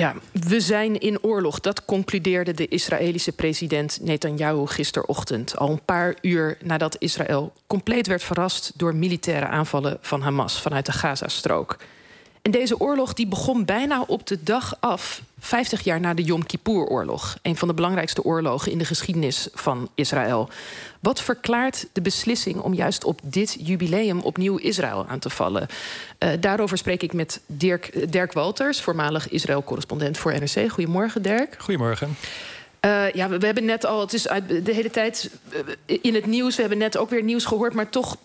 Ja, we zijn in oorlog. Dat concludeerde de Israëlische president Netanyahu gisterochtend. Al een paar uur nadat Israël compleet werd verrast door militaire aanvallen van Hamas vanuit de Gazastrook. En deze oorlog die begon bijna op de dag af, 50 jaar na de Yom Kippur-oorlog. Een van de belangrijkste oorlogen in de geschiedenis van Israël. Wat verklaart de beslissing om juist op dit jubileum opnieuw Israël aan te vallen? Uh, daarover spreek ik met Dirk, Dirk Walters, voormalig Israël-correspondent voor NRC. Goedemorgen, Dirk. Goedemorgen. Uh, ja, we, we, hebben net al, het is uit, de hele tijd uh, in het nieuws, we hebben net ook weer nieuws gehoord, maar toch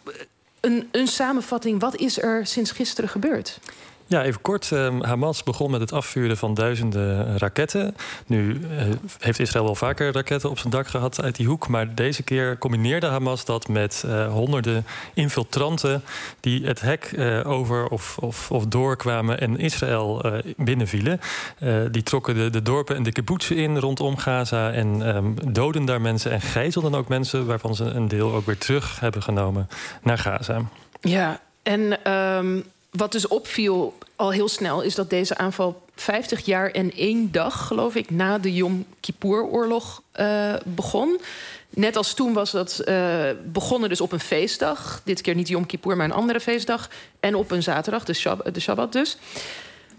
een, een samenvatting. Wat is er sinds gisteren gebeurd? Ja, even kort. Ehm, Hamas begon met het afvuren van duizenden raketten. Nu uh, heeft Israël wel vaker raketten op zijn dak gehad uit die hoek. Maar deze keer combineerde Hamas dat met uh, honderden infiltranten... die het hek uh, over of, of, of, doorkwamen en Israël binnenvielen. die trokken de, dorpen en de kibbutzen in rondom Gaza... en um, doden daar mensen en gijzelden ook mensen... waarvan ze een deel ook weer terug hebben genomen naar Gaza. Ja, en... Um wat dus opviel al heel snel is dat deze aanval 50 jaar en één dag, geloof ik, na de Yom Kippur-oorlog uh, begon. Net als toen was dat uh, begonnen dus op een feestdag. Dit keer niet Yom Kippur, maar een andere feestdag. En op een zaterdag, de, de Shabbat dus.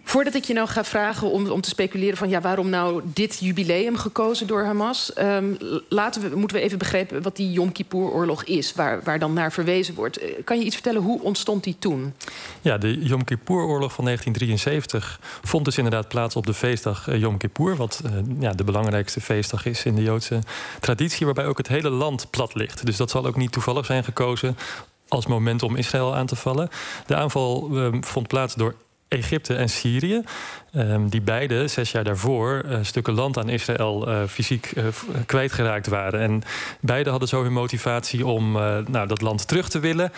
Voordat ik je nou ga vragen om, om te speculeren van ja, waarom nou dit jubileum gekozen door Hamas, um, laten we, moeten we even begrijpen wat die Yom Kippur-oorlog is, waar, waar dan naar verwezen wordt. Eh, kan je iets vertellen, hoe ontstond die toen? Ja, de Yom Kippur-oorlog van 1973 vond dus inderdaad plaats op de feestdag uh, Yom Kippur, wat uh, ja, de belangrijkste feestdag is in de Joodse traditie, waarbij ook het hele land plat ligt. Dus dat zal ook niet toevallig zijn gekozen als moment om Israël aan te vallen. De aanval uh, vond plaats door Egypte en Syrië. Um, die beide zes jaar daarvoor uh, stukken land aan Israël uh, fysiek uh, kwijtgeraakt waren. En beide hadden zo hun motivatie om nou, dat land terug te willen.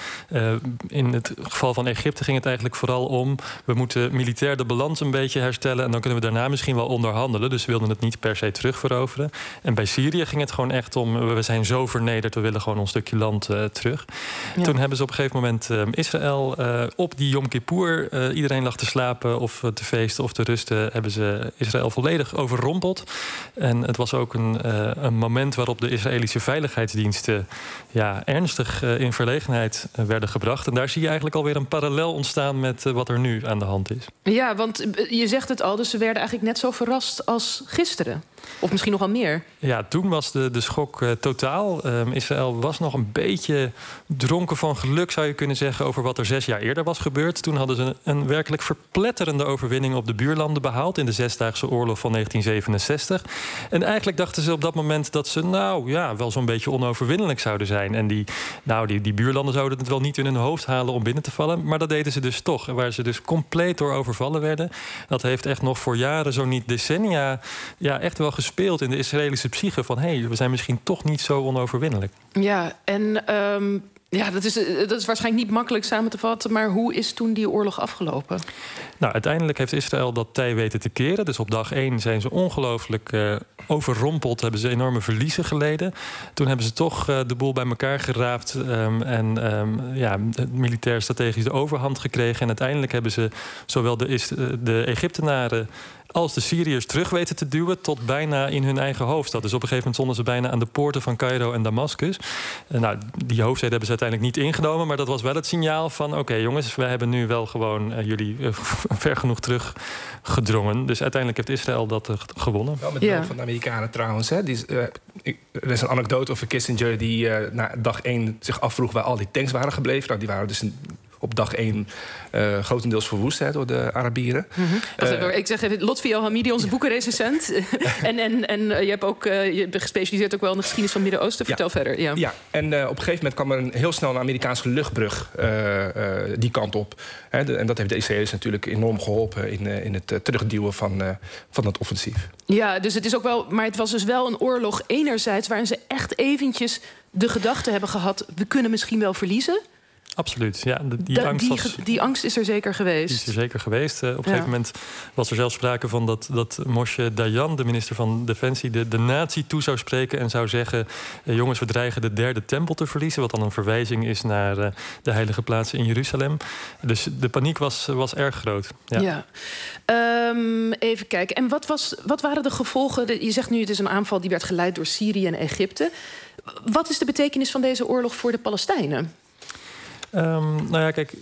in het geval van Egypte ging het eigenlijk vooral om... we moeten militair de balans een beetje herstellen... en dan kunnen we daarna misschien wel onderhandelen. Dus we wilden het niet per se terugveroveren. En bij Syrië ging het gewoon echt om... we zijn zo vernederd, we willen gewoon ons stukje land terug. Ja. Toen hebben ze op een gegeven moment Israël op die Yom Kippur... iedereen lag te slapen of te feesten of te rusten hebben ze Israël volledig overrompeld. En het was ook een, uh, een moment waarop de Israëlische veiligheidsdiensten ja, ernstig uh, in verlegenheid uh, werden gebracht. En daar zie je eigenlijk alweer een parallel ontstaan met wat er nu aan de hand is. Ja, want je zegt het al, dus ze werden eigenlijk net zo verrast als gisteren. Of misschien nog wel meer. Ja, toen was de, de schok uh, totaal. Um, Israël was nog een beetje dronken van geluk, zou je kunnen zeggen, over wat er zes jaar eerder was gebeurd. Toen hadden ze een, een werkelijk verpletterende overwinning op de buurlanden behaald in de Zesdaagse Oorlog van 1967. En eigenlijk dachten ze op dat moment dat ze, nou ja, wel zo'n beetje onoverwinnelijk zouden zijn. En die, nou, die, die buurlanden zouden het wel niet in hun hoofd halen om binnen te vallen. Maar dat deden ze dus toch. Waar ze dus compleet door overvallen werden. Dat heeft echt nog voor jaren, zo niet decennia, ja, echt wel gespeeld in de Israëlische psyche. Van hé, hey, we zijn misschien toch niet zo onoverwinnelijk. Ja, en um, ja, dat is, dat is waarschijnlijk niet makkelijk samen te vatten. Maar hoe is toen die oorlog afgelopen? Nou, uiteindelijk heeft Israël dat tij weten te keren. Dus op dag één zijn ze ongelooflijk uh, overrompeld. Hebben ze enorme verliezen geleden. Toen hebben ze toch uh, de boel bij elkaar geraapt. Um, en um, ja, militair strategisch de overhand gekregen. En uiteindelijk hebben ze zowel de, de Egyptenaren als de Syriërs terug weten te duwen tot bijna in hun eigen hoofdstad. Dus op een gegeven moment stonden ze bijna aan de poorten van Cairo en Damascus. En nou, die hoofdsteden hebben ze uiteindelijk niet ingenomen, maar dat was wel het signaal van: oké okay, jongens, wij hebben nu wel gewoon uh, jullie uh, ver genoeg teruggedrongen. Dus uiteindelijk heeft Israël dat uh, gewonnen. Wel met ja. van de Amerikanen trouwens. Hè? Die, er is een anekdote over Kissinger die na dag één zich afvroeg waar al die tanks waren gebleven. Nou, die waren dus op dag één uh, grotendeels verwoest hè, door de Arabieren. Mm -hmm. uh, ik zeg even, Lotfi Hamidi, onze ja. boekenrecensent. en en, en uh, je hebt ook je bent gespecialiseerd ook wel in de geschiedenis van Midden-Oosten. Vertel ja. verder. Ja, ja. en op een gegeven moment kwam er een, heel snel een Amerikaanse luchtbrug die kant op. Hè, de, en dat heeft de Israëli's natuurlijk enorm geholpen in, in het terugduwen van, van het offensief. Ja, dus het is ook wel, maar het was dus wel een oorlog enerzijds waarin ze echt eventjes de gedachte hebben gehad: we kunnen misschien wel verliezen. Absoluut, ja. Die, angst, was, die, angst is er zeker geweest. Die is er zeker geweest. Uh, op een gegeven moment was er zelfs sprake van dat, dat Moshe Dayan, de minister van Defensie, de, de natie toe zou spreken en zou zeggen: uh, jongens, we dreigen de derde tempel te verliezen. Wat dan een verwijzing is naar uh, de heilige plaatsen in Jeruzalem. Dus de paniek was, was erg groot. Ja. ja. Um, even kijken. En wat, was, wat waren de gevolgen? Je zegt nu het is een aanval die werd geleid door Syrië en Egypte. Wat is de betekenis van deze oorlog voor de Palestijnen? Um, nou ja, kijk,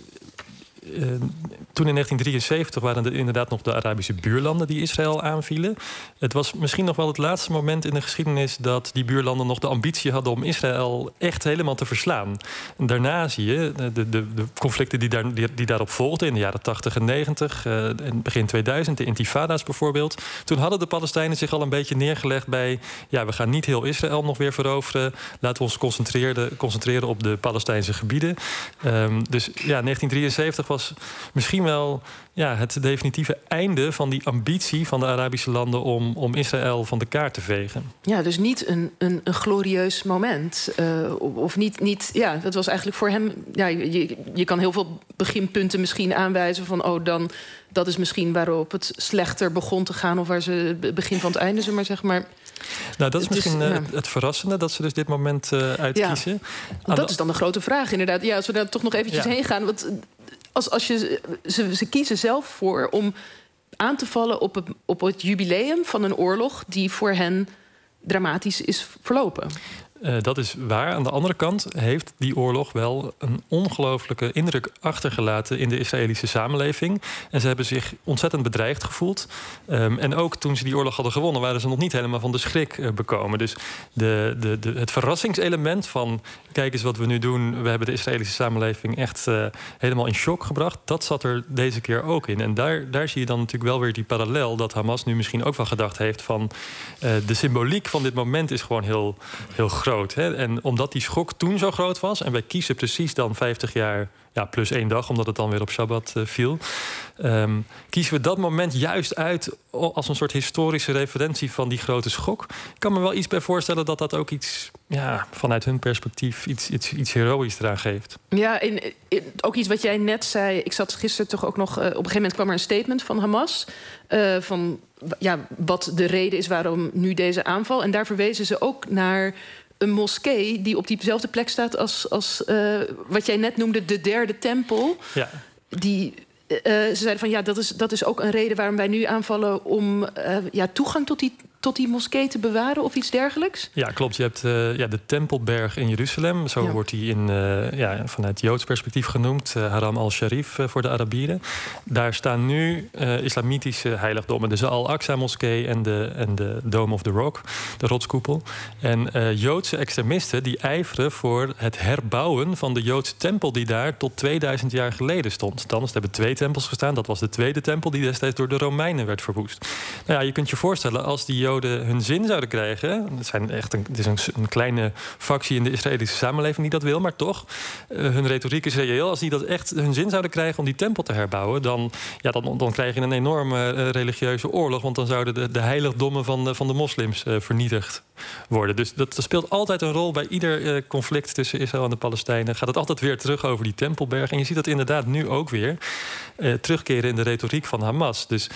toen in 1973 waren er inderdaad nog de Arabische buurlanden die Israël aanvielen. Het was misschien nog wel het laatste moment in de geschiedenis dat die buurlanden nog de ambitie hadden om Israël echt helemaal te verslaan. Daarna zie je de, de, de conflicten die, daar, die, daarop volgden in de jaren 80 en 90, uh, en begin 2000, de intifada's bijvoorbeeld. Toen hadden de Palestijnen zich al een beetje neergelegd bij, ja, we gaan niet heel Israël nog weer veroveren. Laten we ons concentreren, concentreren op de Palestijnse gebieden. Um, dus ja, 1973 was misschien wel ja, het definitieve einde van die ambitie van de Arabische landen om, om Israël van de kaart te vegen. Ja, dus niet een, een, een glorieus moment. Uh, of niet, niet, ja, dat was eigenlijk voor hem. Ja, je, je kan heel veel beginpunten misschien aanwijzen van, oh, dan dat is misschien waarop het slechter begon te gaan, of waar ze het begin van het einde, zeg maar zeg maar. Nou, dat is misschien is, uh, het verrassende dat ze dus dit moment uh, uitkiezen. Ja, dat is dan de grote vraag, inderdaad. Ja, als we daar toch nog eventjes ja. heen gaan. Want als, als je, ze, ze kiezen zelf voor om aan te vallen op het, op het jubileum van een oorlog die voor hen dramatisch is verlopen. Uh, dat is waar. Aan de andere kant heeft die oorlog wel een ongelooflijke indruk achtergelaten in de Israëlische samenleving. En ze hebben zich ontzettend bedreigd gevoeld. Um, en ook toen ze die oorlog hadden gewonnen, waren ze nog niet helemaal van de schrik uh, bekomen. Dus de, de, de, het verrassingselement van kijk eens wat we nu doen. We hebben de Israëlische samenleving echt uh, helemaal in shock gebracht. Dat zat er deze keer ook in. En daar, daar zie je dan natuurlijk wel weer die parallel dat Hamas nu misschien ook wel gedacht heeft van de symboliek van dit moment is gewoon heel, heel groot groot. Hè? En omdat die schok toen zo groot was... en wij kiezen precies dan 50 jaar ja, plus één dag, omdat het dan weer op Shabbat uh, viel. Um, kiezen we dat moment juist uit als een soort historische referentie van die grote schok. Ik kan me wel iets bij voorstellen dat dat ook iets, ja, vanuit hun perspectief, iets, iets, iets heroïs eraan geeft. Ja, in, ook iets wat jij net zei. Ik zat gisteren toch ook nog. Uh, op een gegeven moment kwam er een statement van Hamas. Uh, van ja, wat de reden is waarom nu deze aanval. En daar verwezen ze ook naar een moskee die op diezelfde plek staat als, als uh, wat jij net noemde, de derde tempel. Ja. Die, uh, ze zeiden van ja, dat is, dat is ook een reden waarom wij nu aanvallen om uh, ja, toegang tot die tot die moskee te bewaren of iets dergelijks? Ja, klopt. Je hebt uh, ja, de Tempelberg in Jeruzalem. Zo ja. wordt die in, uh, ja, vanuit Joods perspectief genoemd. Uh, Haram al-Sharif voor de Arabieren. Daar staan nu islamitische heiligdommen. Dus de Al-Aqsa-moskee en de, en de Dome of the Rock, de rotskoepel. En Joodse extremisten die ijveren voor het herbouwen van de Joodse tempel... die daar tot 2000 jaar geleden stond. Dan hebben twee tempels gestaan. Dat was de tweede tempel die destijds door de Romeinen werd verwoest. Nou ja, je kunt je voorstellen, als die Joden hun zin zouden krijgen. Het, zijn echt een, is een, een, kleine factie in de Israëlische samenleving die dat wil, maar toch. Uh, hun retoriek is reëel. Als die dat echt hun zin zouden krijgen om die tempel te herbouwen, dan, ja, dan, dan krijg je een enorme uh, religieuze oorlog. Want dan zouden de, de heiligdommen van de, van de moslims uh, vernietigd worden. Dus dat, dat, speelt altijd een rol bij ieder conflict tussen Israël en de Palestijnen. Gaat het altijd weer terug over die tempelberg. En je ziet dat inderdaad nu ook weer terugkeren in de retoriek van Hamas. Dus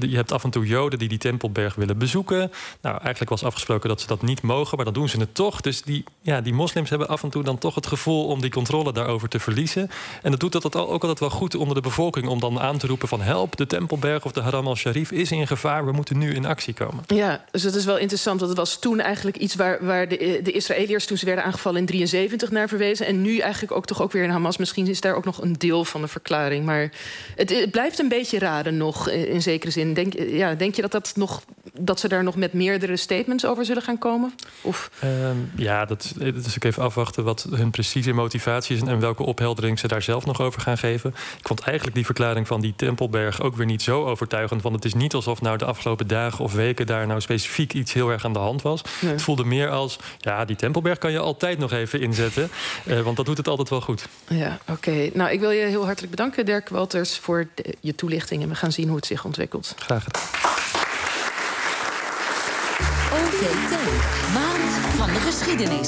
je hebt af en toe Joden die die tempelberg willen bezoeken. Nou, eigenlijk was afgesproken dat ze dat niet mogen, maar dan doen ze het toch. Dus die, ja, die moslims hebben af en toe dan toch het gevoel om die controle daarover te verliezen. En dat doet dat ook altijd wel goed onder de bevolking om dan aan te roepen van help, de Tempelberg of de Haram al-Sharif is in gevaar, we moeten nu in actie komen. Ja, dus het is wel interessant, want het was toen eigenlijk iets waar, waar de, de Israëliërs toen ze werden aangevallen in 73 naar verwezen. En nu eigenlijk ook toch ook weer in Hamas. Misschien is daar ook nog een deel van de verklaring. Maar het, blijft een beetje raden nog, in zekere zin. Denk, ja, denk je dat, dat, nog, dat ze daar nog met meerdere statements over zullen gaan komen? Of? Um, ja, dat, is ook even afwachten wat hun precieze motivatie is en welke opheldering ze daar zelf nog over gaan geven. Ik vond eigenlijk die verklaring van die Tempelberg ook weer niet zo overtuigend. Want het is niet alsof nou de afgelopen dagen of weken daar nou specifiek iets heel erg aan de hand was. Nee. Het voelde meer als, ja, die Tempelberg kan je altijd nog even inzetten. Uh, want dat doet het altijd wel goed. Ja, oké. Okay. Nou, ik wil je heel hartelijk bedanken, Dirk Walters, voor de, je toelichting. En we gaan zien hoe het zich ontwikkelt. Graag gedaan. Maand van de Geschiedenis.